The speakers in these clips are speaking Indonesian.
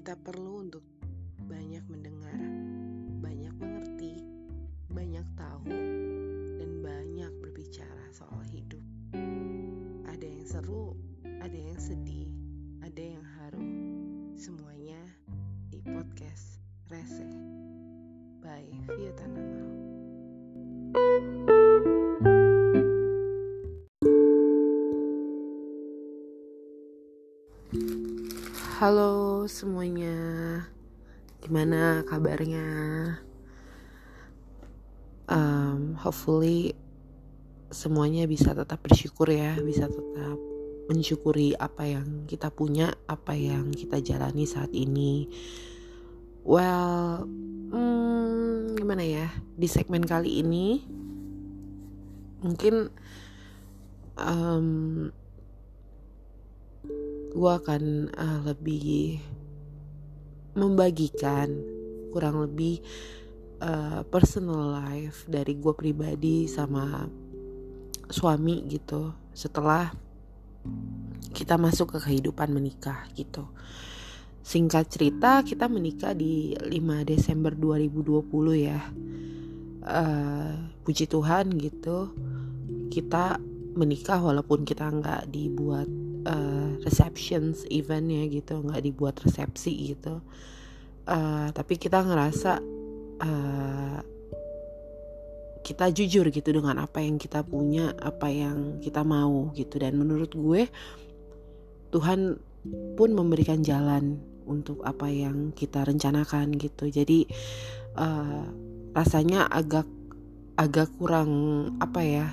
kita perlu untuk Halo semuanya, gimana kabarnya? Um, hopefully semuanya bisa tetap bersyukur ya, bisa tetap mensyukuri apa yang kita punya, apa yang kita jalani saat ini. Well, hmm, gimana ya? Di segmen kali ini mungkin um, gue akan uh, lebih membagikan kurang lebih uh, personal life dari gue pribadi sama suami gitu setelah kita masuk ke kehidupan menikah gitu. Singkat cerita kita menikah di 5 Desember 2020 ya. Uh, puji Tuhan gitu kita menikah walaupun kita nggak dibuat uh, receptions event ya gitu nggak dibuat resepsi gitu. Uh, tapi kita ngerasa uh, kita jujur gitu dengan apa yang kita punya apa yang kita mau gitu. Dan menurut gue Tuhan pun memberikan jalan untuk apa yang kita rencanakan gitu. Jadi uh, rasanya agak agak kurang apa ya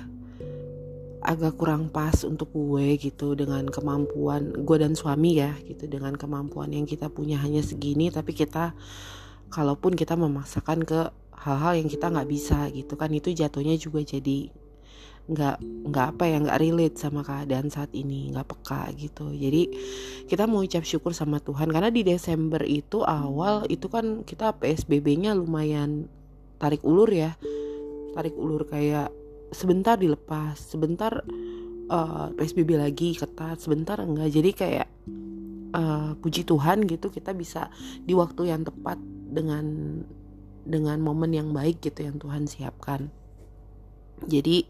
agak kurang pas untuk gue gitu dengan kemampuan gue dan suami ya gitu. Dengan kemampuan yang kita punya hanya segini tapi kita kalaupun kita memaksakan ke hal-hal yang kita nggak bisa gitu kan itu jatuhnya juga jadi nggak nggak apa ya nggak relate sama keadaan saat ini nggak peka gitu. Jadi kita mau ucap syukur sama Tuhan karena di Desember itu awal itu kan kita PSBB-nya lumayan tarik ulur ya. Tarik ulur kayak sebentar dilepas sebentar uh, eh, PSBB lagi ketat sebentar enggak. Jadi kayak uh, puji Tuhan gitu kita bisa di waktu yang tepat dengan dengan momen yang baik gitu yang Tuhan siapkan. Jadi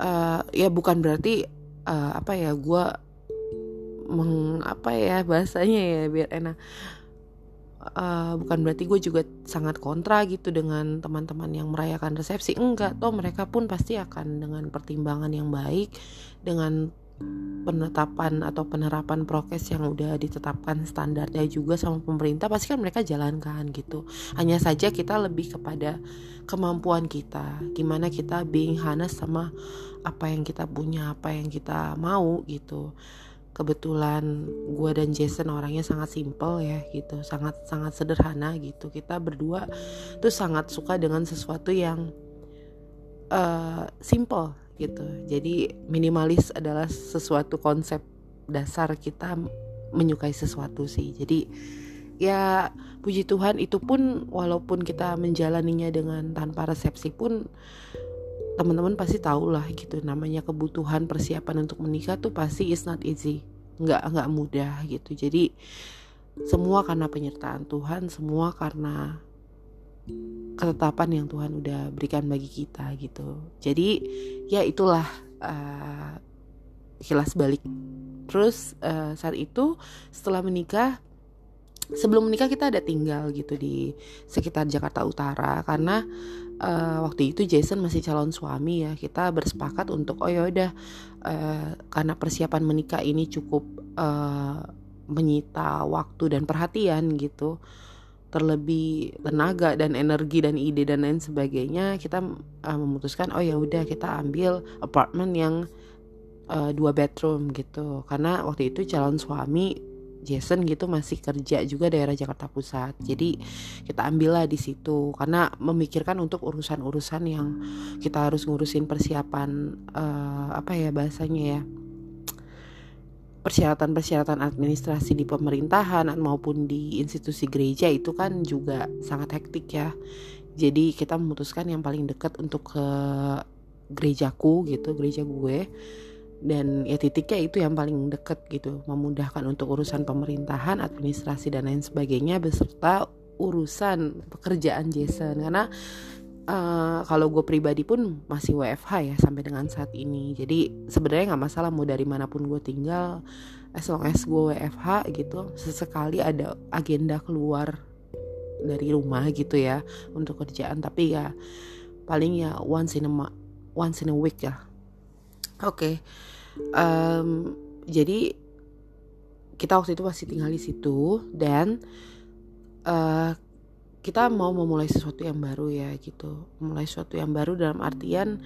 uh, ya bukan berarti uh, apa ya gue meng apa ya bahasanya ya biar enak uh, bukan berarti gue juga sangat kontra gitu dengan teman-teman yang merayakan resepsi. Enggak toh mereka pun pasti akan dengan pertimbangan yang baik dengan penetapan atau penerapan prokes yang udah ditetapkan standarnya juga sama pemerintah pasti kan mereka jalankan gitu. Hanya saja kita lebih kepada kemampuan kita. Gimana kita being honest sama apa yang kita punya apa yang kita mau gitu kebetulan gue dan Jason orangnya sangat simple ya gitu. Sangat sangat sederhana gitu. Kita berdua tuh sangat suka dengan sesuatu yang uh, simple gitu. Jadi minimalis adalah sesuatu konsep dasar kita menyukai sesuatu sih. Jadi ya puji Tuhan itu pun walaupun kita menjalaninya dengan tanpa resepsi pun teman-teman pasti tahu lah gitu namanya kebutuhan persiapan untuk menikah tuh pasti is not easy. Nggak nggak mudah gitu. Jadi semua karena penyertaan Tuhan semua karena ketetapan yang Tuhan udah berikan bagi kita gitu. Jadi ya itulah uh, kilas balik. Terus uh, saat itu setelah menikah sebelum menikah kita ada tinggal gitu di sekitar Jakarta Utara karena uh, waktu itu Jason masih calon suami ya. Kita bersepakat untuk oh ya udah uh, karena persiapan menikah ini cukup uh, menyita waktu dan perhatian gitu. Terlebih tenaga dan energi dan ide dan lain sebagainya kita uh, memutuskan oh ya udah kita ambil apartemen yang uh, dua bedroom gitu. Karena waktu itu calon suami Jason gitu masih kerja juga daerah Jakarta Pusat. Jadi kita ambillah di situ karena memikirkan untuk urusan-urusan yang kita harus ngurusin persiapan uh, apa ya bahasanya ya persyaratan-persyaratan administrasi di pemerintahan maupun di institusi gereja itu kan juga sangat hektik ya. Jadi kita memutuskan yang paling dekat untuk ke gerejaku gitu, gereja gue dan ya titiknya itu yang paling deket gitu memudahkan untuk urusan pemerintahan administrasi dan lain sebagainya beserta urusan pekerjaan Jason. Karena uh, kalau gue pribadi pun masih WFH ya sampai dengan saat ini. Jadi sebenarnya nggak masalah mau dari mana pun gue tinggal as long as gue WFH gitu sesekali ada agenda keluar dari rumah gitu ya untuk kerjaan. Tapi ya paling ya once in a once in a week ya oke. Okay. um, jadi kita waktu itu masih tinggal di situ dan uh, kita mau memulai sesuatu yang baru ya gitu. Mulai sesuatu yang baru dalam artian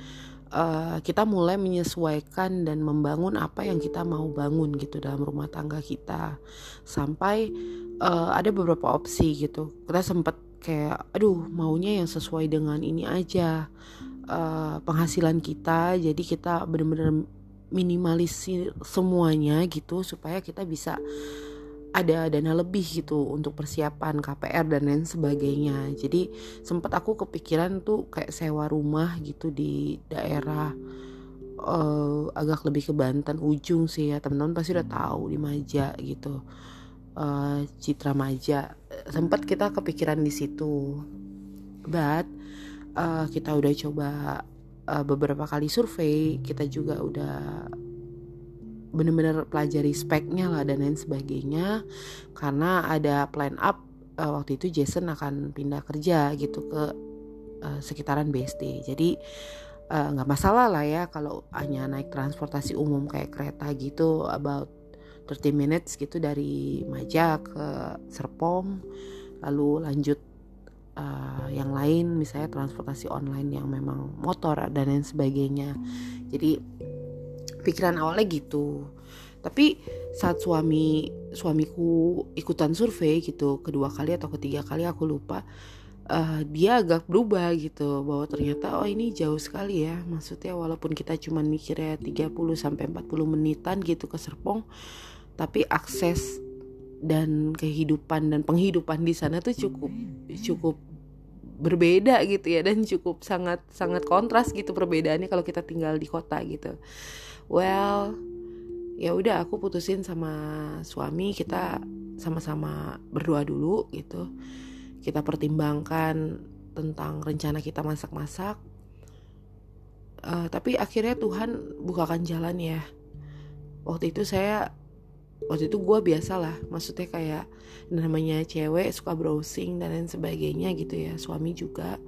uh, kita mulai menyesuaikan dan membangun apa yang kita mau bangun gitu dalam rumah tangga kita. Sampai uh, ada beberapa opsi gitu. Kita sempat kayak aduh maunya yang sesuai dengan ini aja uh, penghasilan kita jadi kita benar-benar minimalisir semuanya gitu supaya kita bisa ada dana lebih gitu untuk persiapan KPR dan lain sebagainya. Jadi sempat aku kepikiran tuh kayak sewa rumah gitu di daerah uh, agak lebih ke Banten ujung sih ya teman-teman pasti udah tahu di Maja gitu. Uh, Citra Maja sempat kita kepikiran di situ. But uh, kita udah coba uh, beberapa kali survei, kita juga udah bener-bener pelajari speknya lah dan lain sebagainya. Karena ada plan up uh, waktu itu Jason akan pindah kerja gitu ke uh, sekitaran BSD jadi nggak uh, masalah lah ya kalau hanya naik transportasi umum kayak kereta gitu about 30 minutes gitu dari Maja ke Serpong lalu lanjut uh, yang lain misalnya transportasi online yang memang motor dan lain sebagainya. Jadi pikiran awalnya gitu. Tapi saat suami suamiku ikutan survei gitu kedua kali atau ketiga kali aku lupa uh, dia agak berubah gitu bahwa ternyata oh ini jauh sekali ya. Maksudnya walaupun kita cuma mikirnya 30 sampai 40 menitan gitu ke Serpong tapi akses dan kehidupan dan penghidupan di sana tuh cukup cukup berbeda gitu ya dan cukup sangat sangat kontras gitu perbedaannya kalau kita tinggal di kota gitu. Well ya udah aku putusin sama suami kita sama-sama berdoa dulu gitu. Kita pertimbangkan tentang rencana kita masak-masak. Uh, tapi akhirnya Tuhan bukakan jalan ya. Waktu itu saya waktu itu gue biasa lah maksudnya kayak namanya cewek suka browsing dan lain sebagainya gitu ya suami juga.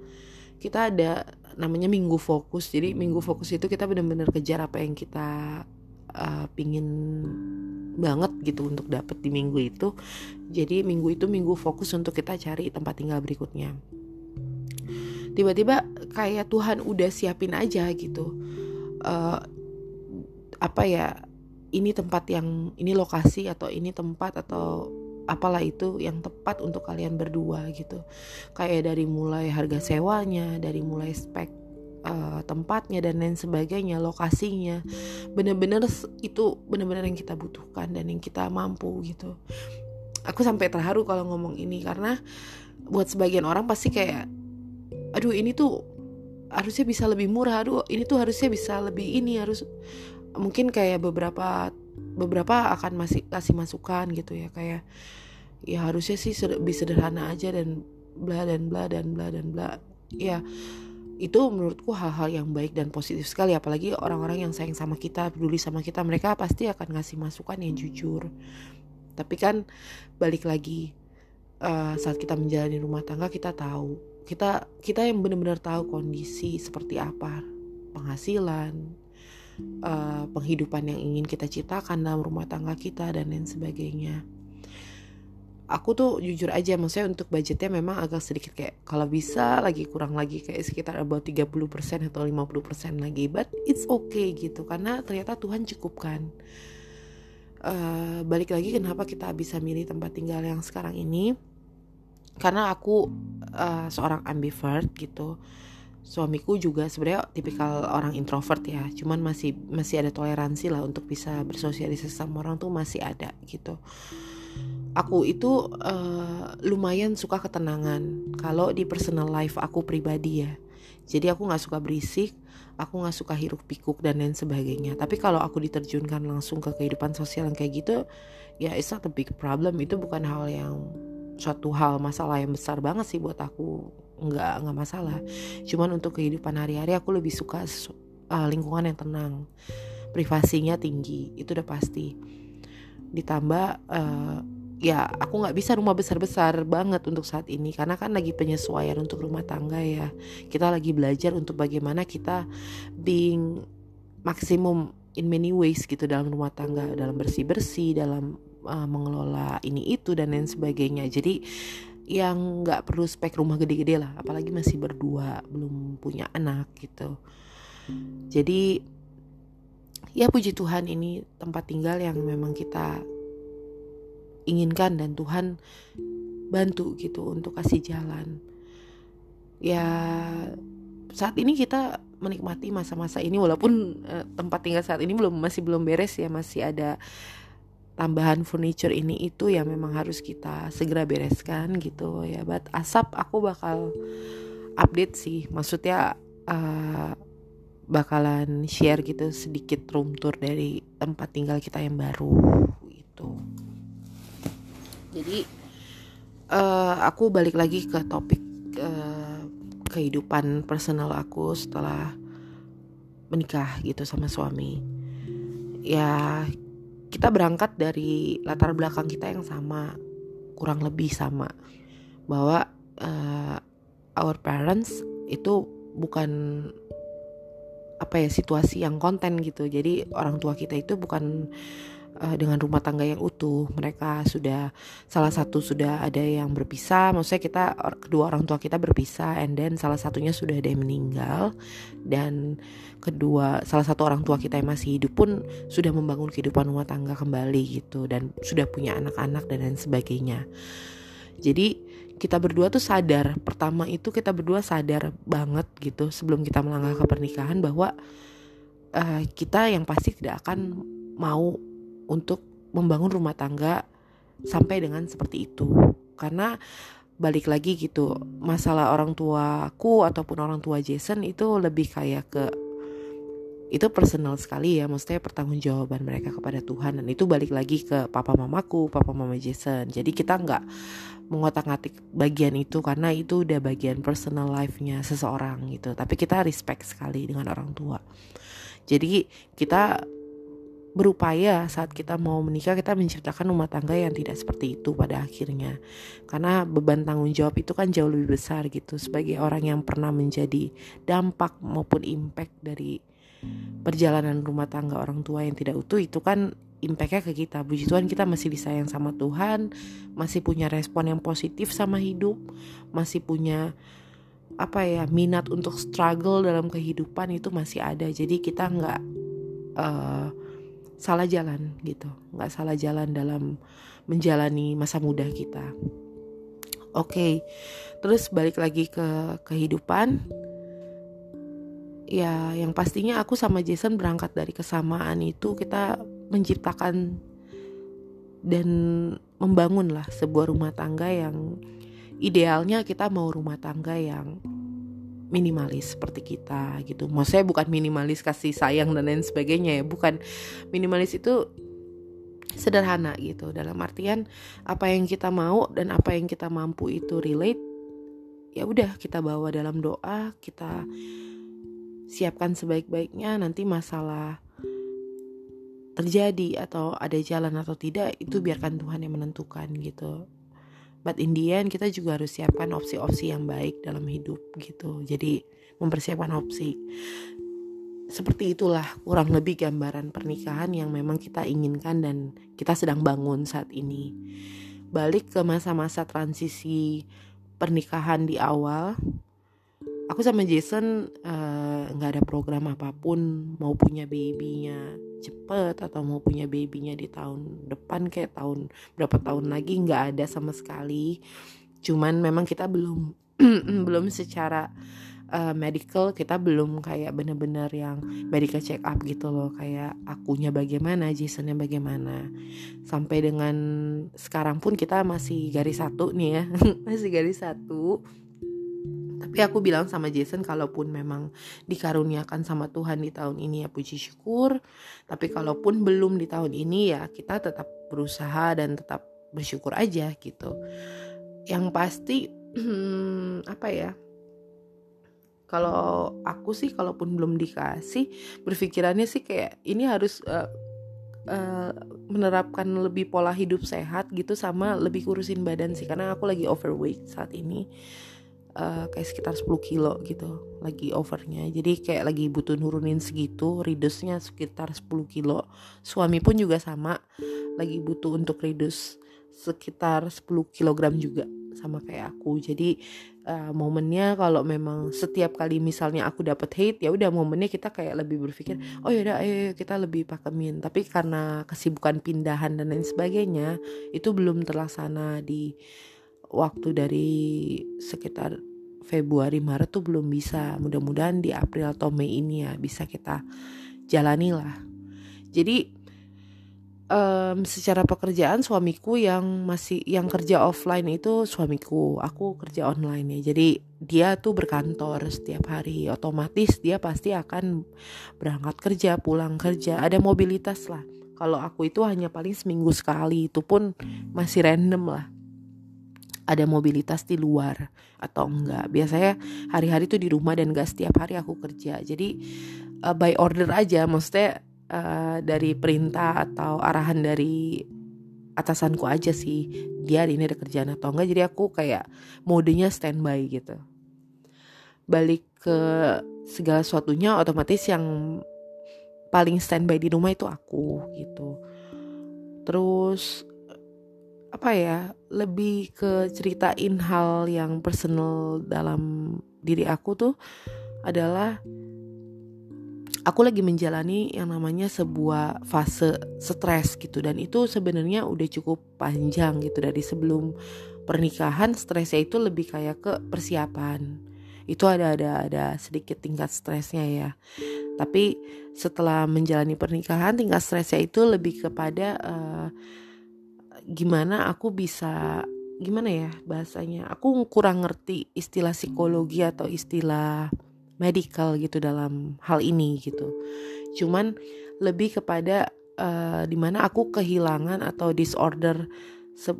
Kita ada namanya minggu fokus jadi minggu fokus itu kita benar-benar kejar apa yang kita uh, pingin banget gitu untuk dapet di minggu itu. Jadi minggu itu minggu fokus untuk kita cari tempat tinggal berikutnya. Tiba-tiba kayak Tuhan udah siapin aja gitu uh, apa ya ini tempat yang ini lokasi atau ini tempat atau apalah itu yang tepat untuk kalian berdua gitu. Kayak dari mulai harga sewanya dari mulai spek uh, tempatnya dan lain sebagainya lokasinya. Bener-bener itu bener-bener yang kita butuhkan dan yang kita mampu gitu. Aku sampai terharu kalau ngomong ini karena buat sebagian orang pasti kayak aduh ini tuh harusnya bisa lebih murah aduh ini tuh harusnya bisa lebih ini harus mungkin kayak beberapa beberapa akan masih kasih masukan gitu ya kayak ya harusnya sih lebih sederhana aja dan bla dan bla dan bla dan bla. Ya itu menurutku hal-hal yang baik dan positif sekali apalagi orang-orang yang sayang sama kita peduli sama kita mereka pasti akan ngasih masukan yang jujur. Tapi kan balik lagi uh, saat kita menjalani rumah tangga kita tahu kita kita yang benar-benar tahu kondisi seperti apa. Penghasilan uh, penghidupan yang ingin kita ciptakan dalam rumah tangga kita dan lain sebagainya. Aku tuh jujur aja maksudnya untuk budgetnya memang agak sedikit kayak kalau bisa lagi kurang lagi kayak sekitar about 30% atau 50% lagi but it's okay gitu karena ternyata Tuhan cukupkan. Uh, balik lagi kenapa kita bisa milih tempat tinggal yang sekarang ini? Karena aku uh, seorang ambivert gitu suamiku juga sebenarnya tipikal orang introvert ya. Cuman masih masih ada toleransi lah untuk bisa bersosialisasi sama orang tuh masih ada gitu. Aku itu uh, lumayan suka ketenangan kalau di personal life aku pribadi ya. Jadi aku nggak suka berisik aku nggak suka hiruk pikuk dan lain sebagainya. Tapi kalau aku diterjunkan langsung ke kehidupan sosial yang kayak gitu ya it's not a big problem. Itu bukan hal yang suatu hal masalah yang besar banget sih buat aku nggak nggak masalah. Cuman untuk kehidupan hari-hari aku lebih suka uh, lingkungan yang tenang. Privasinya tinggi itu udah pasti. Ditambah uh, ya aku nggak bisa rumah besar-besar banget untuk saat ini. Karena kan lagi penyesuaian untuk rumah tangga ya. Kita lagi belajar untuk bagaimana kita being maksimum in many ways gitu dalam rumah tangga. Dalam bersih bersih dalam uh, mengelola ini itu dan lain sebagainya. Jadi yang nggak perlu spek rumah gede-gede lah apalagi masih berdua belum punya anak gitu. Jadi ya puji Tuhan ini tempat tinggal yang memang kita inginkan dan Tuhan bantu gitu untuk kasih jalan. Ya saat ini kita menikmati masa-masa ini walaupun uh, tempat tinggal saat ini belum masih belum beres ya masih ada tambahan furniture ini itu yang memang harus kita segera bereskan gitu ya. But asap aku bakal update sih. Maksudnya uh, bakalan share gitu sedikit room tour dari tempat tinggal kita yang baru gitu. Jadi uh, aku balik lagi ke topik uh, kehidupan personal aku setelah menikah gitu sama suami. Ya kita berangkat dari latar belakang kita yang sama kurang lebih sama. Bahwa uh, our parents itu bukan apa ya situasi yang konten gitu. Jadi orang tua kita itu bukan uh, dengan rumah tangga yang utuh. Mereka sudah salah satu sudah ada yang berpisah, maksudnya kita kedua orang tua kita berpisah, and then salah satunya sudah ada yang meninggal, dan kedua salah satu orang tua kita yang masih hidup pun sudah membangun kehidupan rumah tangga kembali gitu, dan sudah punya anak-anak dan lain sebagainya. Jadi kita berdua tuh sadar pertama itu kita berdua sadar banget gitu sebelum kita melangkah ke pernikahan bahwa uh, kita yang pasti tidak akan mau untuk membangun rumah tangga sampai dengan seperti itu. Karena balik lagi gitu masalah orang tuaku ataupun orang tua Jason itu lebih kayak ke itu personal sekali ya maksudnya pertanggungjawaban mereka kepada Tuhan. Dan itu balik lagi ke papa mamaku papa mama Jason. Jadi kita nggak mengotak-ngatik bagian itu karena itu udah bagian personal life-nya seseorang gitu. Tapi kita respect sekali dengan orang tua. Jadi kita berupaya saat kita mau menikah kita menciptakan rumah tangga yang tidak seperti itu pada akhirnya. Karena beban tanggung jawab itu kan jauh lebih besar gitu. Sebagai orang yang pernah menjadi dampak maupun impact dari perjalanan rumah tangga orang tua yang tidak utuh itu kan impactnya ke kita. Puji Tuhan kita masih disayang sama Tuhan masih punya respon yang positif sama hidup masih punya apa ya minat untuk struggle dalam kehidupan itu masih ada. Jadi kita nggak uh, salah jalan gitu nggak salah jalan dalam menjalani masa muda kita oke okay. terus balik lagi ke kehidupan ya yang pastinya aku sama Jason berangkat dari kesamaan itu kita menciptakan dan membangun lah sebuah rumah tangga yang idealnya kita mau rumah tangga yang minimalis seperti kita gitu. Maksudnya bukan minimalis kasih sayang dan lain sebagainya ya, bukan minimalis itu sederhana gitu. Dalam artian apa yang kita mau dan apa yang kita mampu itu relate ya udah kita bawa dalam doa, kita siapkan sebaik-baiknya nanti masalah terjadi atau ada jalan atau tidak itu biarkan Tuhan yang menentukan gitu but in the end kita juga harus siapkan opsi-opsi yang baik dalam hidup gitu. Jadi mempersiapkan opsi. Seperti itulah kurang lebih gambaran pernikahan yang memang kita inginkan dan kita sedang bangun saat ini. Balik ke masa-masa transisi pernikahan di awal aku sama Jason eh, nggak uh, ada program apa pun mau punya babynya cepet atau mau punya babynya di tahun depan kayak tahun berapa tahun lagi nggak ada sama sekali. Cuman memang kita belum belum secara uh, medical kita belum kayak bener-bener yang medical check up gitu loh. Kayak akunya bagaimana Jasonnya bagaimana. Sampai dengan sekarang pun kita masih garis satu nih ya masih garis satu tapi aku bilang sama Jason kalaupun memang dikaruniakan sama Tuhan di tahun ini ya puji syukur. Tapi kalaupun belum di tahun ini ya kita tetap berusaha dan tetap bersyukur aja gitu. Yang pasti apa ya kalau aku sih kalaupun belum dikasih berpikirannya sih kayak ini harus uh, uh, menerapkan lebih pola hidup sehat gitu sama lebih kurusin badan sih. Karena aku lagi overweight saat ini uh, kayak sekitar 10 kilo gitu lagi overnya. Jadi kayak lagi butuh nurunin segitu reduce-nya sekitar 10 kilo. Suami pun juga sama lagi butuh untuk reduce sekitar 10 kilogram juga sama kayak aku. Jadi uh, momennya kalau memang setiap kali misalnya aku dapat hate ya udah momennya kita kayak lebih berpikir oh yaudah ayo, ayo kita lebih pakemin. Tapi karena kesibukan pindahan dan lain sebagainya itu belum terlaksana di waktu dari sekitar Februari Maret tuh belum bisa. Mudah-mudahan di April atau Mei ini ya bisa kita jalani lah. Jadi um, secara pekerjaan suamiku yang masih yang kerja offline itu suamiku. Aku kerja online ya. Jadi dia tuh berkantor setiap hari. Otomatis dia pasti akan berangkat kerja pulang kerja. Ada mobilitas lah. Kalau aku itu hanya paling seminggu sekali. Itu pun masih random lah ada mobilitas di luar atau enggak. Biasanya hari-hari tuh di rumah dan gak setiap hari aku kerja. Jadi uh, by order aja maksudnya uh, dari perintah atau arahan dari atasanku aja sih dia hari ini ada kerjaan atau enggak. Jadi aku kayak modenya standby gitu. Balik ke segala sesuatunya otomatis yang paling standby di rumah itu aku gitu. Terus apa ya lebih ke ceritain hal yang personal dalam diri aku tuh adalah aku lagi menjalani yang namanya sebuah fase stres gitu. Dan itu sebenarnya udah cukup panjang gitu dari sebelum pernikahan stresnya itu lebih kayak ke persiapan. Itu ada ada ada sedikit tingkat stresnya ya. Tapi setelah menjalani pernikahan tingkat stresnya itu lebih kepada uh, gimana aku bisa gimana ya bahasanya aku kurang ngerti istilah psikologi atau istilah medical gitu dalam hal ini gitu. Cuman lebih kepada uh, di mana aku kehilangan atau disorder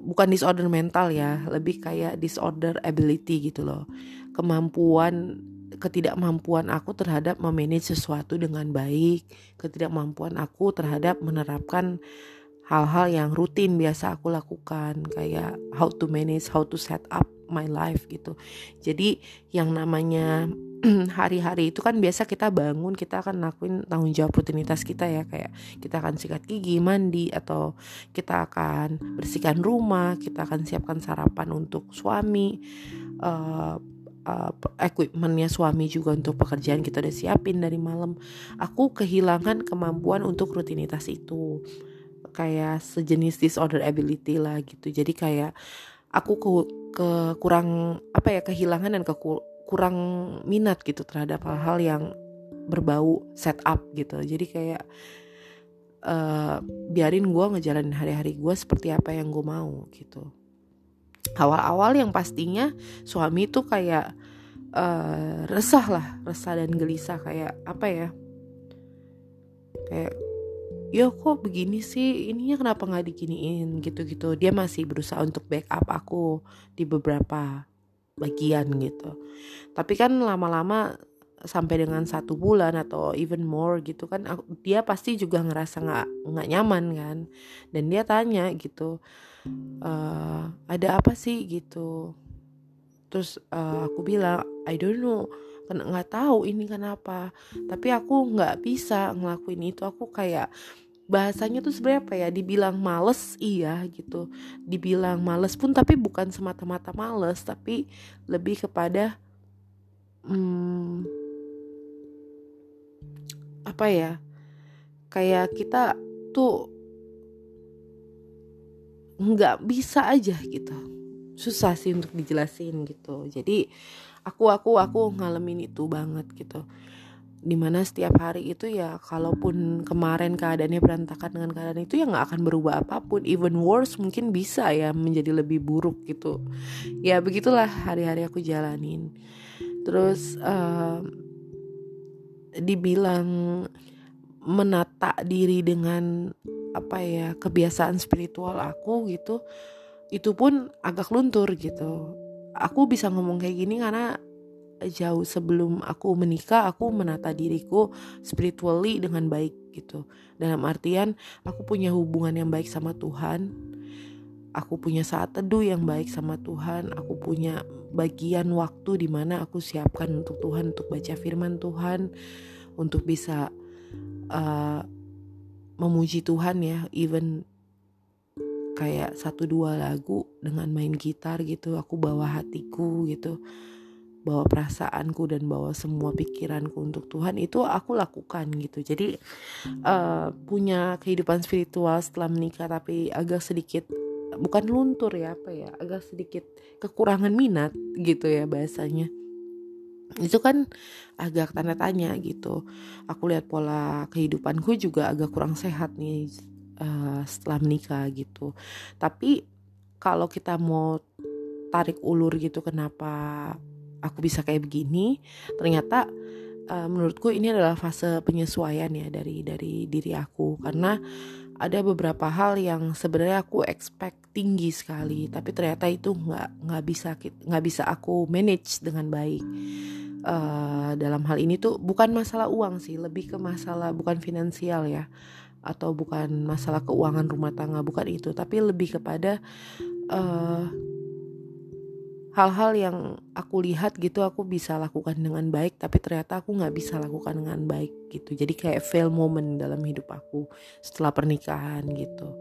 bukan disorder mental ya lebih kayak disorder ability gitu loh. Kemampuan ketidakmampuan aku terhadap memanage sesuatu dengan baik ketidakmampuan aku terhadap menerapkan hal-hal yang rutin biasa aku lakukan kayak how to manage, how to set up my life gitu. Jadi yang namanya hari-hari itu kan biasa kita bangun kita akan lakuin tanggung jawab rutinitas kita ya kayak kita akan sikat gigi mandi atau kita akan bersihkan rumah kita akan siapkan sarapan untuk suami uh, uh, equipmentnya suami juga untuk pekerjaan kita udah siapin dari malam aku kehilangan kemampuan untuk rutinitas itu kayak sejenis disorder ability lah gitu. Jadi kayak aku ke, ke kurang apa ya kehilangan dan ke kurang minat gitu terhadap hal-hal yang berbau setup gitu. Jadi kayak uh, biarin gue ngejalanin hari-hari gue seperti apa yang gue mau gitu. Awal-awal yang pastinya suami tuh kayak uh, resah lah resah dan gelisah kayak apa ya kayak ya kok begini sih? Ininya kenapa nggak diginiin? Gitu-gitu. Dia masih berusaha untuk backup aku di beberapa bagian gitu. Tapi kan lama-lama sampai dengan satu bulan atau even more gitu kan dia pasti juga ngerasa nggak nggak nyaman kan. Dan dia tanya gitu e, ada apa sih? Gitu. Terus uh, aku bilang I don't know. Nggak tahu ini kenapa. Tapi aku nggak bisa ngelakuin itu. Aku kayak bahasanya tuh sebenarnya apa ya? Dibilang males iya gitu. Dibilang males pun tapi bukan semata-mata males tapi lebih kepada hmm, apa ya? Kayak kita tuh nggak bisa aja gitu. Susah sih untuk dijelasin gitu. Jadi aku aku aku ngalamin itu banget gitu di mana setiap hari itu ya kalaupun kemarin keadaannya berantakan dengan keadaan itu ya nggak akan berubah apa pun. Even worse mungkin bisa ya menjadi lebih buruk gitu. Ya begitulah hari-hari aku jalanin. Terus uh, dibilang menata diri dengan apa ya kebiasaan spiritual aku gitu itu pun agak luntur gitu. Aku bisa ngomong kayak gini karena jauh sebelum aku menikah aku menata diriku spiritually dengan baik gitu. Dalam artian aku punya hubungan yang baik sama Tuhan aku punya saat teduh yang baik sama Tuhan aku punya bagian waktu di mana aku siapkan untuk Tuhan untuk baca firman Tuhan untuk bisa uh, memuji Tuhan ya even kayak satu dua lagu dengan main gitar gitu aku bawa hatiku gitu bawa perasaanku dan bawa semua pikiranku untuk Tuhan itu aku lakukan gitu. Jadi uh, punya kehidupan spiritual setelah menikah tapi agak sedikit bukan luntur ya apa ya agak sedikit kekurangan minat gitu ya bahasanya. Itu kan agak tanda tanya gitu. Aku lihat pola kehidupanku juga agak kurang sehat nih uh, setelah menikah gitu. Tapi kalau kita mau tarik ulur gitu kenapa aku bisa kayak begini ternyata uh, menurutku ini adalah fase penyesuaian ya dari dari diri aku. Karena ada beberapa hal yang sebenarnya aku expect tinggi sekali tapi ternyata itu nggak nggak bisa nggak bisa aku manage dengan baik. Uh, dalam hal ini tuh bukan masalah uang sih lebih ke masalah bukan finansial ya atau bukan masalah keuangan rumah tangga bukan itu tapi lebih kepada uh, hal-hal yang aku lihat gitu aku bisa lakukan dengan baik tapi ternyata aku nggak bisa lakukan dengan baik gitu. Jadi kayak fail moment dalam hidup aku setelah pernikahan gitu.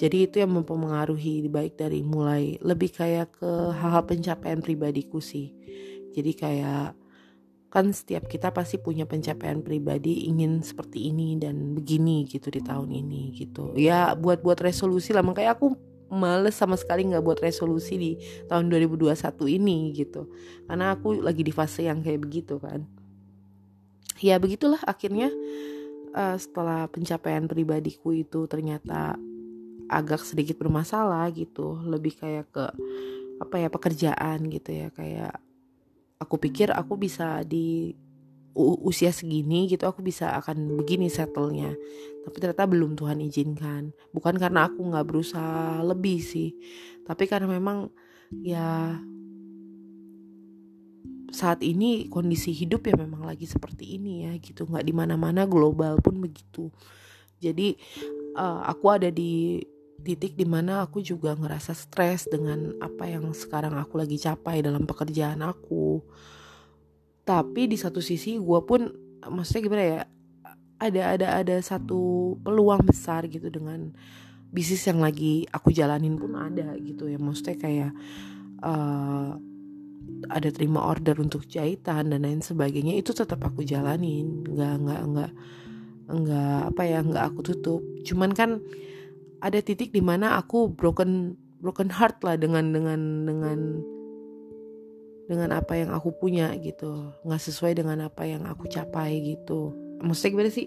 Jadi itu yang mempengaruhi baik dari mulai lebih kayak ke hal-hal pencapaian pribadiku sih. Jadi kayak kan setiap kita pasti punya pencapaian pribadi ingin seperti ini dan begini gitu di tahun ini gitu. Ya buat buat resolusi lah makanya aku males sama sekali nggak buat resolusi di tahun 2021 ini gitu. Karena aku lagi di fase yang kayak begitu kan. Ya begitulah akhirnya uh, setelah pencapaian pribadiku itu ternyata agak sedikit bermasalah gitu. Lebih kayak ke apa ya pekerjaan gitu ya. Kayak aku pikir aku bisa di usia segini gitu aku bisa akan begini settlenya. Tapi ternyata belum Tuhan izinkan. Bukan karena aku nggak berusaha lebih sih tapi karena memang ya saat ini kondisi hidup ya memang lagi seperti ini ya gitu. Nggak di mana-mana global pun begitu. Jadi uh, aku ada di titik di mana aku juga ngerasa stres dengan apa yang sekarang aku lagi capai dalam pekerjaan aku tapi di satu sisi gue pun maksudnya gimana ya ada ada ada satu peluang besar gitu dengan bisnis yang lagi aku jalanin pun ada gitu ya. Maksudnya kayak uh, ada terima order untuk jahitan dan lain sebagainya itu tetap aku jalanin. Nggak nggak nggak nggak apa ya nggak aku tutup. Cuman kan ada titik di mana aku broken broken heart lah dengan dengan dengan dengan apa yang aku punya gitu. Nggak sesuai dengan apa yang aku capai gitu. Maksudnya gimana sih?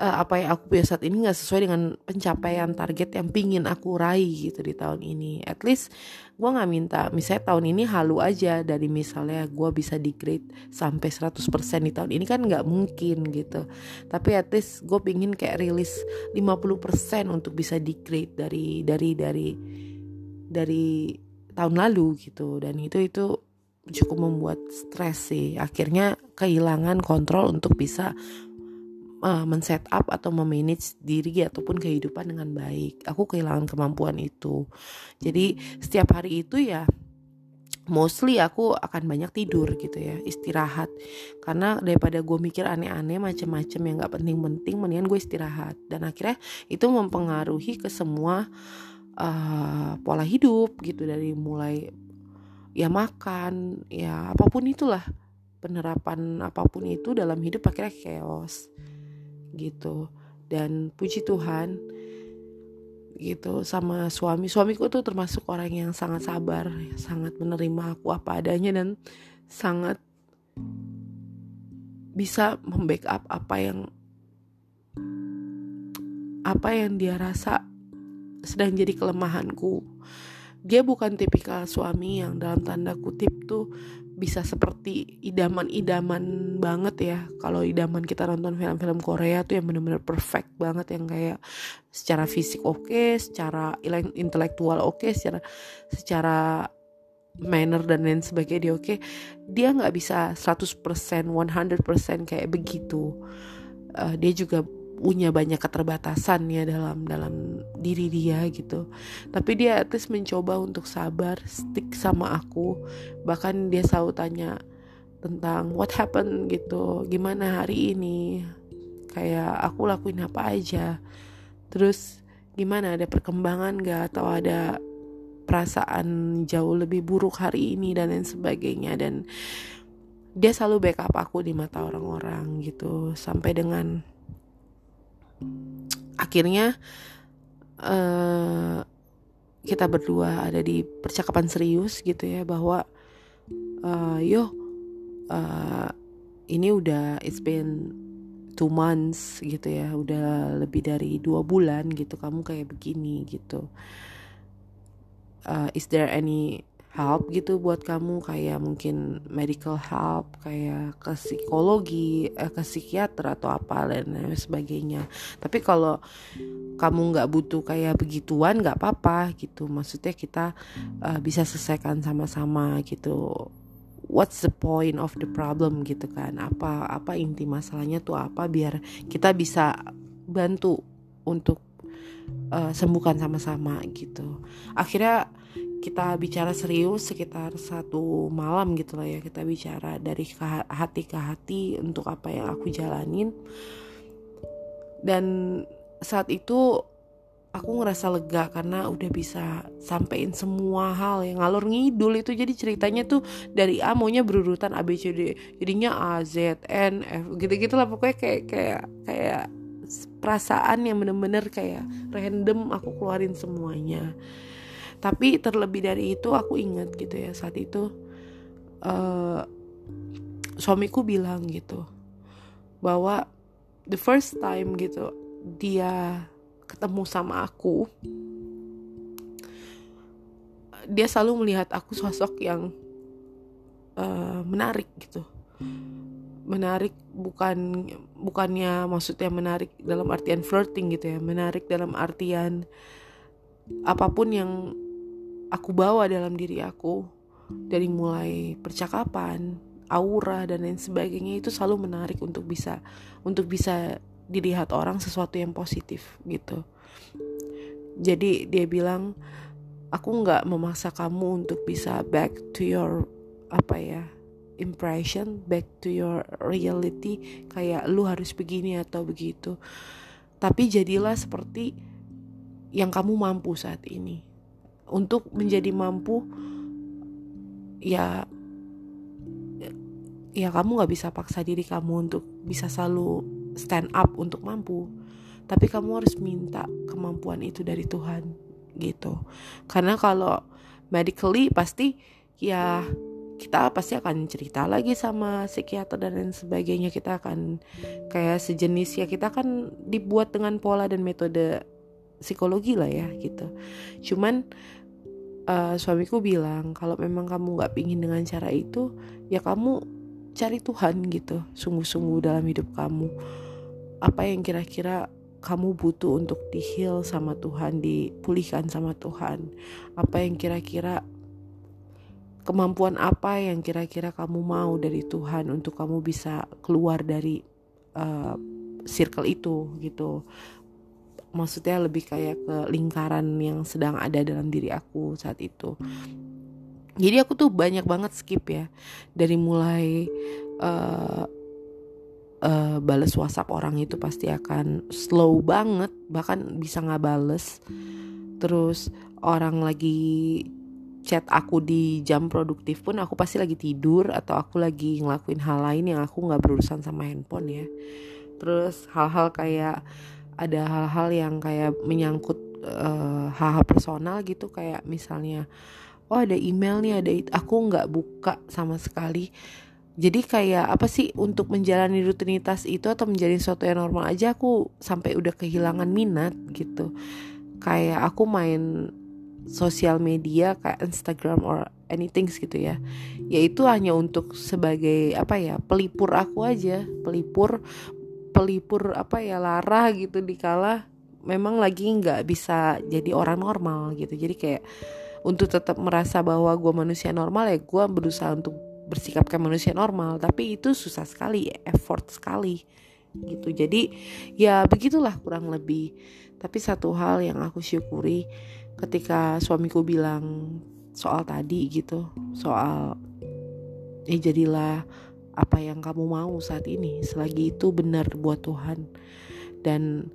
Uh, apa yang aku punya saat ini nggak sesuai dengan pencapaian target yang pingin aku raih gitu di tahun ini. At least gue nggak minta misalnya tahun ini halu aja dari misalnya gue bisa di grade sampai 100% di tahun ini kan nggak mungkin gitu. Tapi at least gue pingin kayak rilis 50% untuk bisa di grade dari dari dari dari tahun lalu gitu. Dan itu itu cukup membuat stres sih. Akhirnya kehilangan kontrol untuk bisa uh, men-set up atau memanage diri ataupun kehidupan dengan baik. Aku kehilangan kemampuan itu. Jadi setiap hari itu ya mostly aku akan banyak tidur gitu ya istirahat. Karena daripada gue mikir aneh-aneh macam-macam yang gak penting-penting mendingan gue istirahat. Dan akhirnya itu mempengaruhi ke semua uh, pola hidup gitu. Dari mulai ya makan ya apa pun itulah penerapan apa pun itu dalam hidup akhirnya chaos gitu. Dan puji Tuhan gitu sama suami. Suamiku tuh termasuk orang yang sangat sabar sangat menerima aku apa adanya dan sangat bisa membackup apa yang apa yang dia rasa sedang jadi kelemahanku dia bukan tipikal suami yang dalam tanda kutip tuh bisa seperti idaman-idaman banget ya kalau idaman kita nonton film-film Korea tuh yang bener-bener perfect banget yang kayak secara fisik oke okay, secara intelektual oke okay, secara secara manner dan lain sebagainya dia oke okay. dia nggak bisa 100% 100% kayak begitu uh, dia juga punya banyak keterbatasan ya dalam dalam diri dia gitu. Tapi dia at least mencoba untuk sabar stick sama aku. Bahkan dia selalu tanya tentang what happened gitu gimana hari ini? Kayak aku lakuin apa aja? Terus gimana ada perkembangan gak atau ada perasaan jauh lebih buruk hari ini dan lain sebagainya. Dan dia selalu backup aku di mata orang-orang gitu. Sampai dengan akhirnya uh, kita berdua ada di percakapan serius gitu ya bahwa uh, yo uh, ini udah it's been two months gitu ya udah lebih dari dua bulan gitu kamu kayak begini gitu. Uh, is there any help gitu buat kamu kayak mungkin medical help kayak ke psikologi eh, ke psikiater atau apa dan sebagainya. Tapi kalau kamu nggak butuh kayak begituan nggak apa-apa gitu. Maksudnya kita uh, bisa selesaikan sama-sama gitu. What's the point of the problem gitu kan? Apa apa inti masalahnya tuh apa biar kita bisa bantu untuk uh, sembuhkan sama-sama gitu. Akhirnya kita bicara serius sekitar satu malam gitu lah ya kita bicara dari ke hati ke hati untuk apa yang aku jalanin. Dan saat itu aku ngerasa lega karena udah bisa sampein semua hal yang ngalor ngidul itu jadi ceritanya tuh dari A maunya berurutan A B C D. Jadinya A Z N F gitu gitu lah. Pokoknya kayak kayak kayak perasaan yang bener-bener kayak random aku keluarin semuanya tapi terlebih dari itu aku ingat gitu ya saat itu uh, suamiku bilang gitu bahwa the first time gitu dia ketemu sama aku dia selalu melihat aku sosok yang uh, menarik gitu. Menarik bukan bukannya maksudnya menarik dalam artian flirting gitu ya menarik dalam artian apa pun yang aku bawa dalam diri aku dari mulai percakapan, aura dan lain sebagainya itu selalu menarik untuk bisa untuk bisa dilihat orang sesuatu yang positif gitu. Jadi dia bilang aku nggak memaksa kamu untuk bisa back to your apa ya impression, back to your reality kayak lu harus begini atau begitu. Tapi jadilah seperti yang kamu mampu saat ini untuk menjadi mampu ya ya kamu nggak bisa paksa diri kamu untuk bisa selalu stand up untuk mampu. Tapi kamu harus minta kemampuan itu dari Tuhan gitu. Karena kalau medically pasti ya kita pasti akan cerita lagi sama psikiater dan lain sebagainya. Kita akan kayak sejenis ya kita akan dibuat dengan pola dan metode psikologi lah ya gitu. Cuman uh, suamiku bilang kalau memang kamu nggak pingin dengan cara itu ya kamu cari Tuhan gitu sungguh-sungguh dalam hidup kamu. Apa yang kira-kira kamu butuh untuk dihil sama Tuhan dipulihkan sama Tuhan? Apa yang kira-kira kemampuan apa yang kira-kira kamu mau dari Tuhan untuk kamu bisa keluar dari uh, circle itu gitu maksudnya lebih kayak ke lingkaran yang sedang ada dalam diri aku saat itu. Jadi aku tuh banyak banget skip ya. Dari mulai uh, uh, bales WhatsApp orang itu pasti akan slow banget bahkan bisa nggak bales. Terus orang lagi chat aku di jam produktif pun aku pasti lagi tidur atau aku lagi ngelakuin hal lain yang aku nggak berurusan sama handphone ya. Terus hal-hal kayak ada hal-hal yang kayak menyangkut uh, hal-hal personal gitu kayak misalnya oh ada email nih ada aku nggak buka sama sekali. Jadi kayak apa sih untuk menjalani rutinitas itu atau menjadi sesuatu yang normal aja aku sampai udah kehilangan minat gitu. Kayak aku main sosial media kayak Instagram or anything gitu ya. Yaitu hanya untuk sebagai apa ya pelipur aku aja pelipur pelipur apa ya lara gitu dikala memang lagi nggak bisa jadi orang normal gitu. Jadi kayak untuk tetap merasa bahwa gue manusia normal ya gue berusaha untuk bersikap kayak manusia normal. Tapi itu susah sekali effort sekali gitu. Jadi ya begitulah kurang lebih. Tapi satu hal yang aku syukuri ketika suamiku bilang soal tadi gitu soal eh jadilah apa yang kamu mau saat ini. Selagi itu benar buat Tuhan. Dan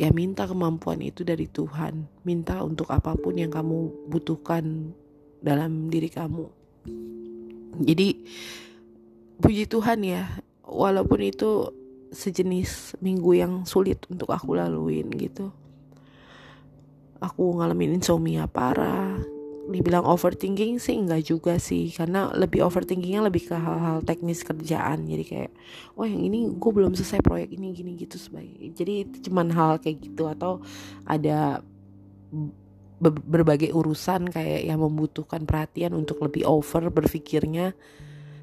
ya minta kemampuan itu dari Tuhan. Minta untuk apa pun yang kamu butuhkan dalam diri kamu. Jadi puji Tuhan ya. Walaupun itu sejenis minggu yang sulit untuk aku laluin gitu. Aku ngalamin insomnia parah dibilang overthinking sih enggak juga sih karena lebih overthinkingnya lebih ke hal-hal teknis kerjaan. Jadi kayak oh yang ini gue belum selesai proyek ini gini gitu sebagai jadi itu cuman hal kayak gitu atau ada berbagai urusan kayak yang membutuhkan perhatian untuk lebih over berpikirnya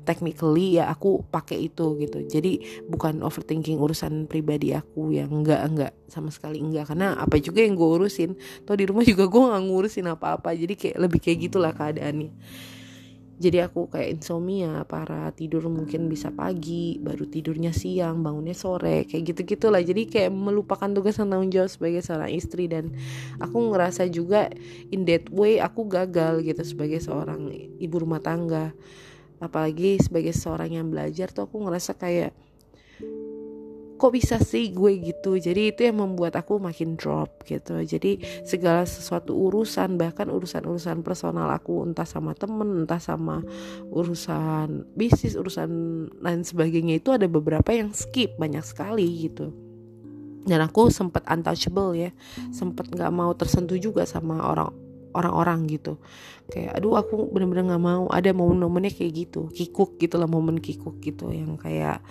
technically ya aku pakai itu gitu. Jadi bukan overthinking urusan pribadi aku yang enggak enggak sama sekali enggak. Karena apa juga yang gue urusin? Atau di rumah juga gue nggak ngurusin apa-apa jadi kayak lebih kayak gitulah keadaannya. Jadi aku kayak insomnia para tidur mungkin bisa pagi baru tidurnya siang bangunnya sore kayak gitu gitulah jadi kayak melupakan tugas dan tanggung jawab sebagai seorang istri dan aku ngerasa juga in that way aku gagal gitu sebagai seorang ibu rumah tangga apalagi sebagai seorang yang belajar tuh aku ngerasa kayak kok bisa sih gue gitu? Jadi itu yang membuat aku makin drop gitu. Jadi segala sesuatu urusan bahkan urusan-urusan personal aku entah sama temen entah sama urusan bisnis urusan lain sebagainya itu ada beberapa yang skip banyak sekali gitu. Dan aku sempat untouchable ya. Sempat nggak mau tersentuh juga sama orang orang-orang gitu. Kayak aduh aku bener-bener nggak mau. Ada momen-momennya kayak gitu kikuk gitu lah momen kikuk gitu yang kayak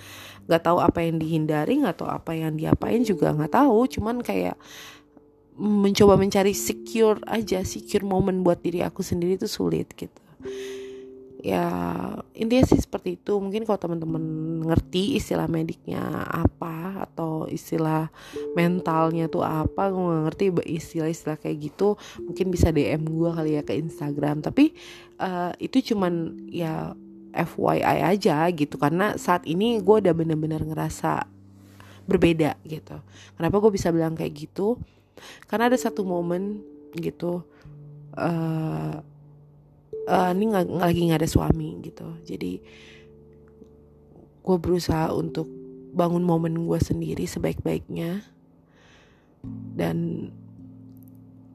nggak tahu apa yang dihindari nggak tahu apa yang diapain juga nggak tahu. Cuman kayak mencoba mencari secure aja secure momen buat diri aku sendiri itu sulit gitu ya intinya sih seperti itu. Mungkin kalau teman-teman ngerti istilah mediknya apa atau istilah mentalnya tuh apa gue gak ngerti istilah-istilah kayak gitu mungkin bisa DM gue kali ya ke Instagram. Tapi uh, itu cuman ya FYI aja gitu. Karena saat ini gue udah bener-bener ngerasa berbeda gitu. Kenapa gue bisa bilang kayak gitu? Karena ada satu momen gitu uh, uh, ini nggak lagi nggak ada suami gitu. Jadi gue berusaha untuk bangun momen gue sendiri sebaik-baiknya. Dan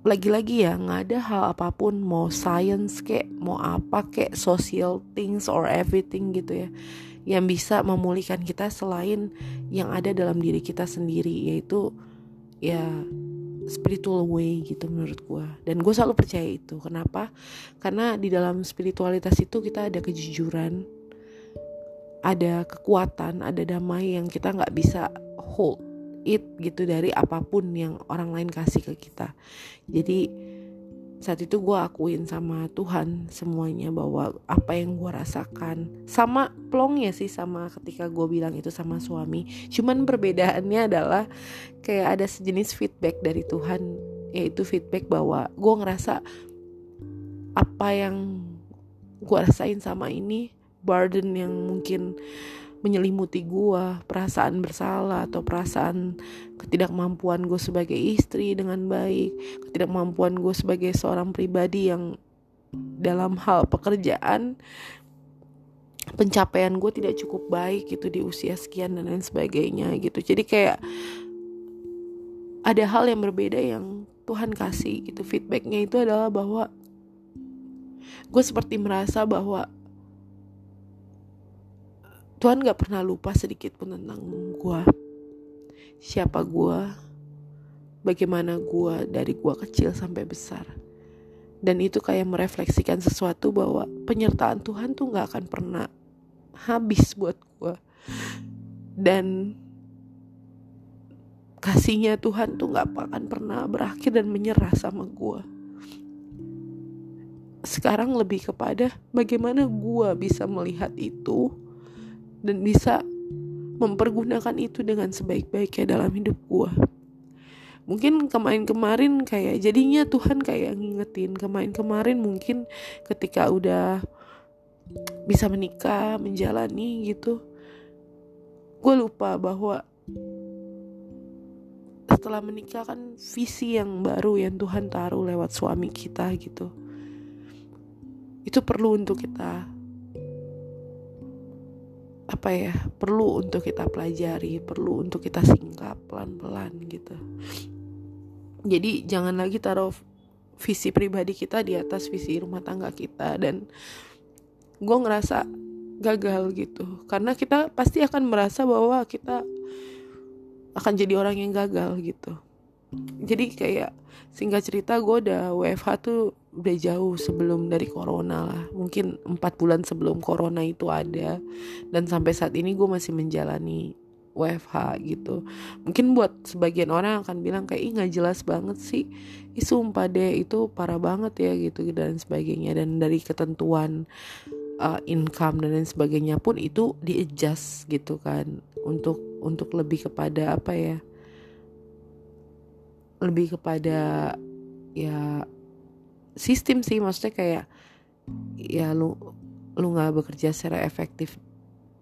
lagi-lagi ya nggak ada hal apa pun mau science kek mau apa kek social things or everything gitu ya yang bisa memulihkan kita selain yang ada dalam diri kita sendiri yaitu ya spiritual way gitu menurut gue dan gue selalu percaya itu. Kenapa? Karena di dalam spiritualitas itu kita ada kejujuran ada kekuatan ada damai yang kita nggak bisa hold it gitu dari apa pun yang orang lain kasih ke kita. Jadi saat itu gue akuin sama Tuhan semuanya bahwa apa yang gue rasakan sama plongnya sih sama ketika gue bilang itu sama suami. Cuman perbedaannya adalah kayak ada sejenis feedback dari Tuhan yaitu feedback bahwa gue ngerasa apa yang gue rasain sama ini burden yang mungkin menyelimuti gue perasaan bersalah atau perasaan ketidakmampuan gue sebagai istri dengan baik ketidakmampuan gue sebagai seorang pribadi yang dalam hal pekerjaan pencapaian gue tidak cukup baik gitu di usia sekian dan lain sebagainya gitu. Jadi kayak ada hal yang berbeda yang Tuhan kasih gitu. Feedbacknya itu adalah bahwa gue seperti merasa bahwa Tuhan gak pernah lupa sedikit pun tentang gue siapa gue bagaimana gue dari gue kecil sampai besar. Dan itu kayak merefleksikan sesuatu bahwa penyertaan Tuhan tuh gak akan pernah habis buat gue dan kasihnya Tuhan tuh gak akan pernah berakhir dan menyerah sama gue sekarang lebih kepada bagaimana gue bisa melihat itu dan bisa mempergunakan itu dengan sebaik-baiknya dalam hidup gue mungkin kemarin-kemarin kayak jadinya Tuhan kayak ngingetin kemarin-kemarin mungkin ketika udah bisa menikah menjalani gitu gue lupa bahwa setelah menikah kan visi yang baru yang Tuhan taruh lewat suami kita gitu. Itu perlu untuk kita apa ya perlu untuk kita pelajari perlu untuk kita singkap pelan-pelan gitu. Jadi jangan lagi taruh visi pribadi kita di atas visi rumah tangga kita dan gue ngerasa gagal gitu. Karena kita pasti akan merasa bahwa kita akan jadi orang yang gagal gitu. Jadi kayak singkat cerita gue udah WFH tuh udah jauh sebelum dari corona lah. Mungkin empat bulan sebelum corona itu ada. Dan sampai saat ini gue masih menjalani WFH gitu. Mungkin buat sebagian orang akan bilang kayak nggak jelas banget sih. Ih sumpah deh itu parah banget ya gitu dan sebagainya. Dan dari ketentuan uh, income dan lain sebagainya pun itu di adjust gitu kan. Untuk untuk lebih kepada apa ya? Lebih kepada ya sistem sih maksudnya kayak ya lu lu nggak bekerja secara efektif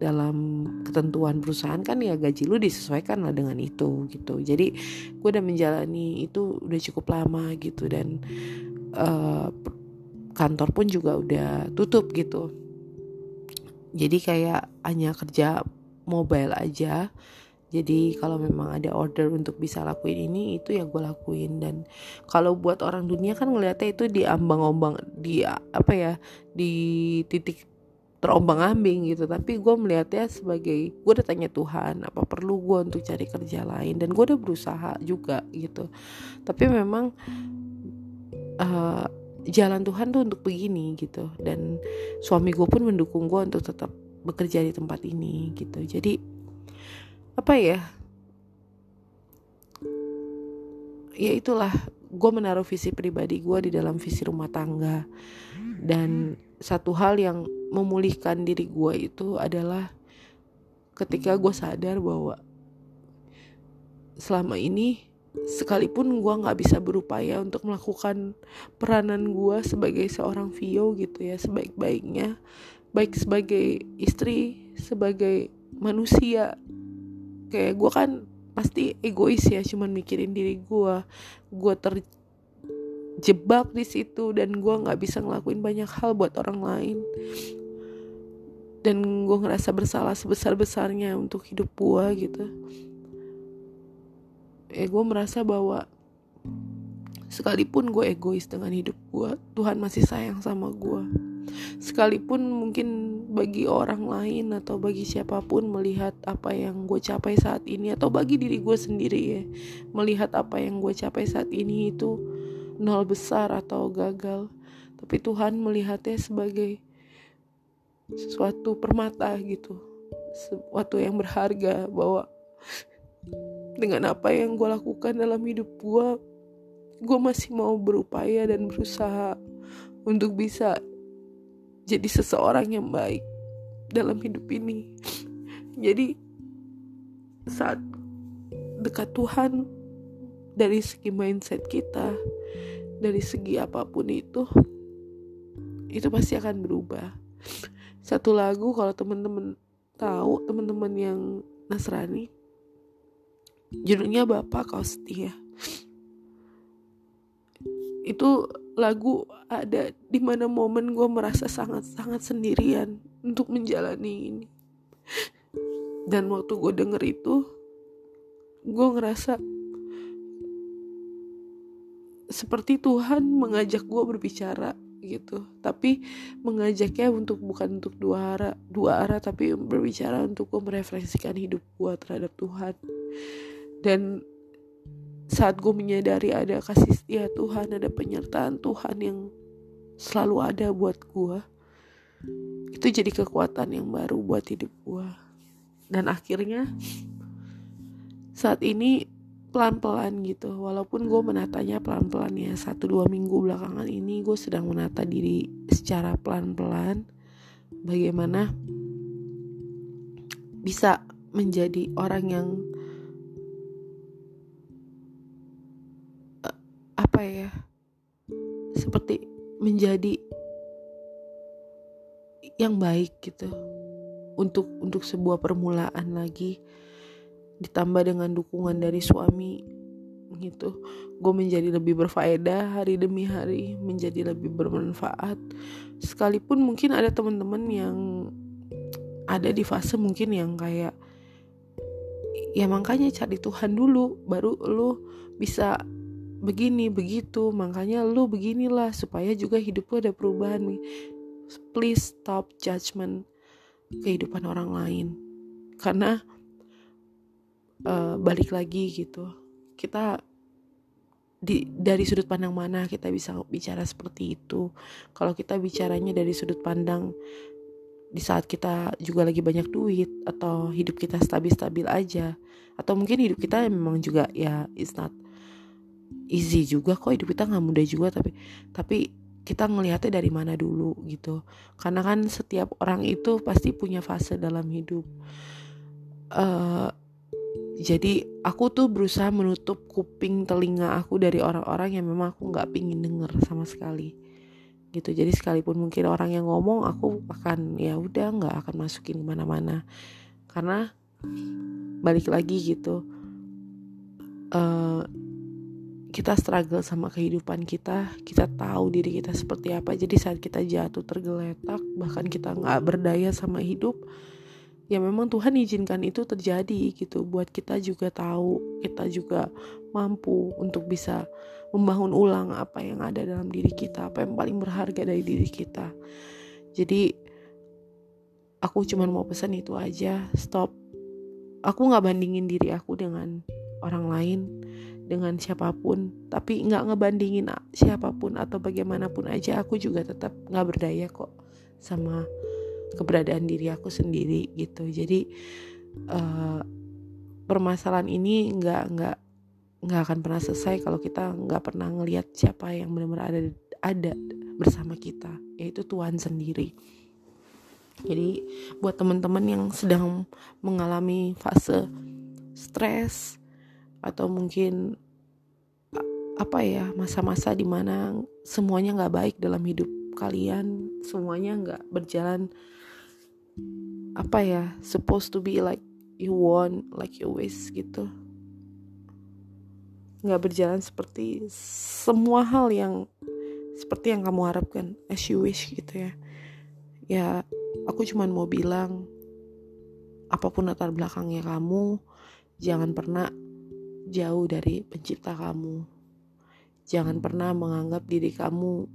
dalam ketentuan perusahaan kan ya gaji lu disesuaikan lah dengan itu gitu. Jadi gue udah menjalani itu udah cukup lama gitu. Dan uh, kantor pun juga udah tutup gitu. Jadi kayak hanya kerja mobile aja jadi kalau memang ada order untuk bisa lakuin ini itu ya gue lakuin. Dan kalau buat orang dunia kan ngeliatnya itu di ambang-ambang di apa ya di titik terombang ambing gitu. Tapi gue melihatnya sebagai gue udah tanya Tuhan apa perlu gue untuk cari kerja lain? Dan gue udah berusaha juga gitu. Tapi memang uh, jalan Tuhan tuh untuk begini gitu. Dan suami gue pun mendukung gue untuk tetap bekerja di tempat ini gitu. Jadi apa ya? Ya itulah gue menaruh visi pribadi gue di dalam visi rumah tangga. Dan satu hal yang memulihkan diri gue itu adalah ketika gue sadar bahwa selama ini sekalipun gue nggak bisa berupaya untuk melakukan peranan gue sebagai seorang Vio gitu ya sebaik-baiknya baik sebagai istri sebagai manusia kayak gue kan pasti egois ya cuman mikirin diri gue gue terjebak di situ dan gue nggak bisa ngelakuin banyak hal buat orang lain. Dan gue ngerasa bersalah sebesar besarnya untuk hidup gue gitu. Eh gue merasa bahwa sekalipun gue egois dengan hidup gue Tuhan masih sayang sama gue sekalipun mungkin bagi orang lain atau bagi siapa pun melihat apa yang gue capai saat ini atau bagi diri gue sendiri ya melihat apa yang gue capai saat ini itu nol besar atau gagal. Tapi Tuhan melihatnya sebagai sesuatu permata gitu. Sesuatu yang berharga bahwa dengan apa yang gue lakukan dalam hidup gue gue masih mau berupaya dan berusaha untuk bisa jadi seseorang yang baik dalam hidup ini. Jadi saat dekat Tuhan dari segi mindset kita, dari segi apa pun itu, itu pasti akan berubah. Satu lagu kalau teman-teman tahu, teman-teman yang Nasrani, judulnya Bapak Kau Setia. Itu lagu ada di mana momen gue merasa sangat-sangat sendirian untuk menjalani ini. Dan waktu gue denger itu, gue ngerasa seperti Tuhan mengajak gue berbicara gitu tapi mengajaknya untuk bukan untuk dua arah dua arah tapi berbicara untuk gue merefleksikan hidup gue terhadap Tuhan dan saat gue menyadari ada kasih setia Tuhan ada penyertaan Tuhan yang selalu ada buat gue itu jadi kekuatan yang baru buat hidup gue dan akhirnya saat ini pelan-pelan gitu walaupun gue menatanya pelan-pelan ya satu dua minggu belakangan ini gue sedang menata diri secara pelan-pelan bagaimana bisa menjadi orang yang apa ya seperti menjadi yang baik gitu. Untuk untuk sebuah permulaan lagi ditambah dengan dukungan dari suami gitu. Gue menjadi lebih berfaedah hari demi hari menjadi lebih bermanfaat. Sekalipun mungkin ada teman-teman yang ada di fase mungkin yang kayak ya makanya cari Tuhan dulu baru lu bisa begini begitu makanya lu beginilah supaya juga hidup lu ada perubahan please stop judgment kehidupan orang lain. Karena uh, balik lagi gitu kita di dari sudut pandang mana kita bisa bicara seperti itu? Kalau kita bicaranya dari sudut pandang di saat kita juga lagi banyak duit atau hidup kita stabil-stabil aja atau mungkin hidup kita memang juga ya it's not easy juga kok hidup kita nggak mudah juga tapi tapi kita ngelihatnya dari mana dulu gitu. Karena kan setiap orang itu pasti punya fase dalam hidup. Uh, jadi aku tuh berusaha menutup kuping telinga aku dari orang-orang yang memang aku nggak pingin denger sama sekali. Gitu jadi sekalipun mungkin orang yang ngomong aku akan ya udah nggak akan masukin ke mana-mana. Karena balik lagi gitu uh, kita struggle sama kehidupan kita kita tahu diri kita seperti apa. Jadi saat kita jatuh tergeletak bahkan kita nggak berdaya sama hidup ya memang Tuhan izinkan itu terjadi gitu. Buat kita juga tahu kita juga mampu untuk bisa membangun ulang apa yang ada dalam diri kita apa yang paling berharga dari diri kita. Jadi aku cuma mau pesan itu aja. Stop. Aku nggak bandingin diri aku dengan orang lain dengan siapa pun. Tapi nggak ngebandingin siapa pun atau bagaimanapun aja aku juga tetap nggak berdaya kok sama keberadaan diri aku sendiri gitu. Jadi uh, permasalahan ini nggak nggak nggak akan pernah selesai kalau kita nggak pernah ngelihat siapa yang benar-benar ada ada bersama kita yaitu Tuhan sendiri. Jadi buat teman-teman yang sedang mengalami fase stres atau mungkin apa ya masa-masa di mana semuanya nggak baik dalam hidup kalian semuanya nggak berjalan apa ya supposed to be like you want like you wish gitu. Nggak berjalan seperti semua hal yang seperti yang kamu harapkan as you wish gitu ya. Ya aku cuman mau bilang apa pun latar belakangnya kamu jangan pernah jauh dari pencipta kamu. Jangan pernah menganggap diri kamu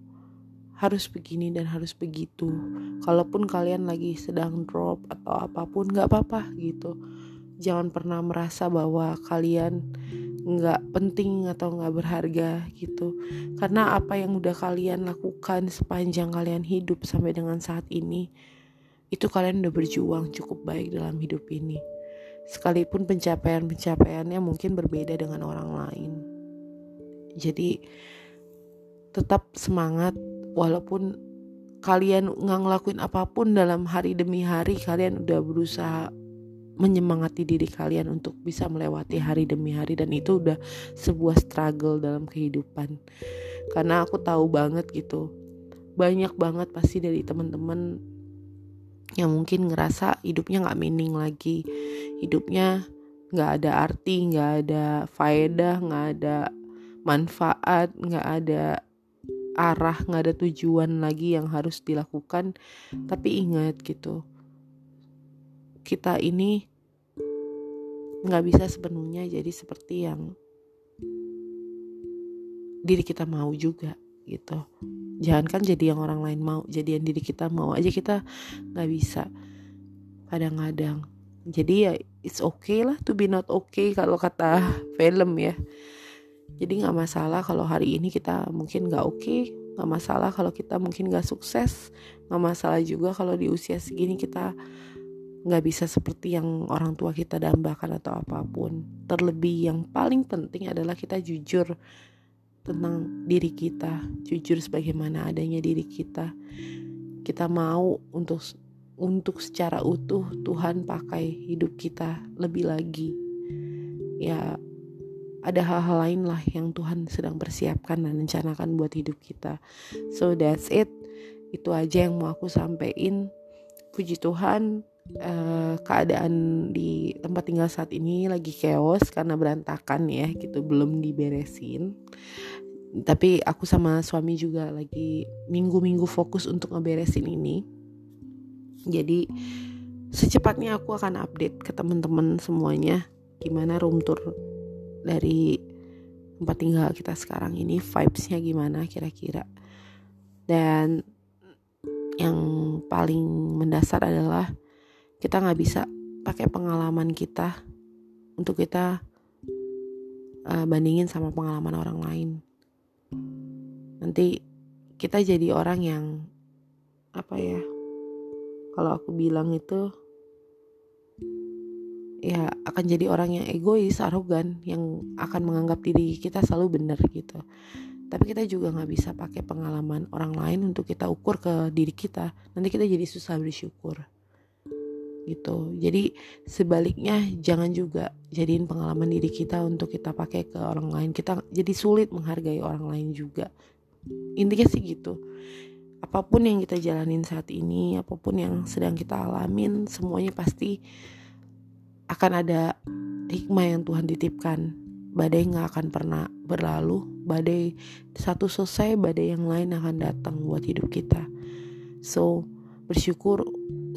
harus begini dan harus begitu. Kalaupun kalian lagi sedang drop atau apa pun, gak apa-apa gitu. Jangan pernah merasa bahwa kalian nggak penting atau nggak berharga gitu. Karena apa yang udah kalian lakukan sepanjang kalian hidup sampai dengan saat ini, itu kalian udah berjuang cukup baik dalam hidup ini sekalipun pencapaian-pencapaiannya mungkin berbeda dengan orang lain. Jadi tetap semangat walaupun kalian nggak ngelakuin apa pun dalam hari demi hari kalian udah berusaha menyemangati diri kalian untuk bisa melewati hari demi hari dan itu udah sebuah struggle dalam kehidupan karena aku tahu banget gitu banyak banget pasti dari teman-teman yang mungkin ngerasa hidupnya nggak meaning lagi. Hidupnya nggak ada arti nggak ada faedah nggak ada manfaat nggak ada arah nggak ada tujuan lagi yang harus dilakukan. Tapi ingat gitu kita ini nggak bisa sepenuhnya jadi seperti yang diri kita mau juga gitu jangan kan jadi yang orang lain mau jadi yang diri kita mau aja kita nggak bisa. Kadang-kadang. Jadi ya it's okay lah to be not okay kalau kata film ya. Jadi nggak masalah kalau hari ini kita mungkin nggak oke okay, nggak masalah kalau kita mungkin nggak sukses nggak masalah juga kalau di usia segini kita nggak bisa seperti yang orang tua kita dambakan atau apa pun. Terlebih yang paling penting adalah kita jujur tentang diri kita jujur sebagaimana adanya diri kita. Kita mau untuk untuk secara utuh Tuhan pakai hidup kita lebih lagi. Ya ada hal-hal lain lah yang Tuhan sedang persiapkan dan rencanakan buat hidup kita. So that's it. Itu aja yang mau aku sampaikan. Puji Tuhan uh, keadaan di tempat tinggal saat ini lagi chaos karena berantakan ya gitu. Belum diberesin tapi aku sama suami juga lagi minggu-minggu fokus untuk ngeberesin ini. Jadi secepatnya aku akan update ke teman-teman semuanya gimana room tour dari tempat tinggal kita sekarang ini vibesnya gimana kira-kira. Dan yang paling mendasar adalah kita nggak bisa pakai pengalaman kita untuk kita uh, bandingin sama pengalaman orang lain nanti kita jadi orang yang apa ya kalau aku bilang itu ya akan jadi orang yang egois arogan yang akan menganggap diri kita selalu benar gitu. Tapi kita juga nggak bisa pakai pengalaman orang lain untuk kita ukur ke diri kita. Nanti kita jadi susah bersyukur gitu. Jadi sebaliknya jangan juga jadiin pengalaman diri kita untuk kita pakai ke orang lain. Kita jadi sulit menghargai orang lain juga. Intinya sih gitu. Apa pun yang kita jalanin saat ini apa pun yang sedang kita alamin semuanya pasti akan ada hikmah yang Tuhan titipkan. Badai nggak akan pernah berlalu. Badai satu selesai badai yang lain akan datang buat hidup kita. So bersyukur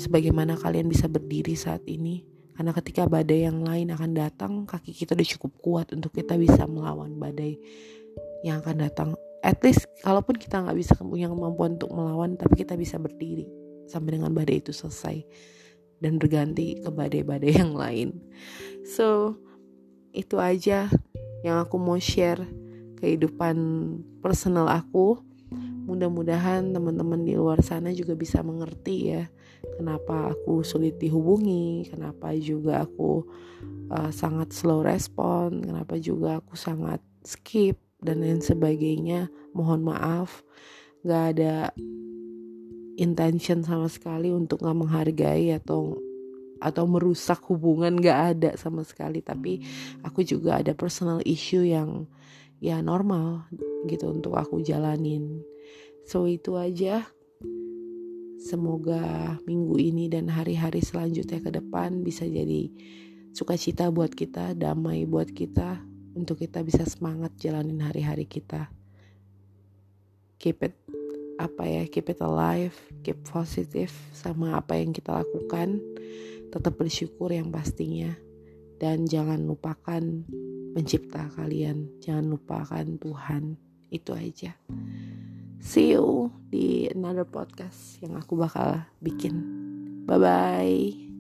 sebagaimana kalian bisa berdiri saat ini. Karena ketika badai yang lain akan datang kaki kita udah cukup kuat untuk kita bisa melawan badai yang akan datang. At least kalaupun kita nggak bisa punya kemampuan untuk melawan tapi kita bisa berdiri sampai dengan badai itu selesai dan berganti ke badai-badai yang lain. So itu aja yang aku mau share kehidupan personal aku. Mudah-mudahan teman-teman di luar sana juga bisa mengerti ya kenapa aku sulit dihubungi, kenapa juga aku uh, sangat slow respon, kenapa juga aku sangat skip? Dan lain sebagainya. Mohon maaf, gak ada intention sama sekali untuk gak menghargai atau atau merusak hubungan. Gak ada sama sekali. Tapi aku juga ada personal issue yang ya normal gitu untuk aku jalanin. So itu aja Semoga minggu ini dan hari-hari selanjutnya ke depan bisa jadi sukacita buat kita, damai buat kita, untuk kita bisa semangat jalanin hari-hari kita. Keep it apa ya, keep it alive, keep positive sama apa yang kita lakukan. Tetap bersyukur yang pastinya. Dan jangan lupakan mencipta kalian, jangan lupakan Tuhan. Itu aja. See you di another podcast yang aku bakal bikin. Bye bye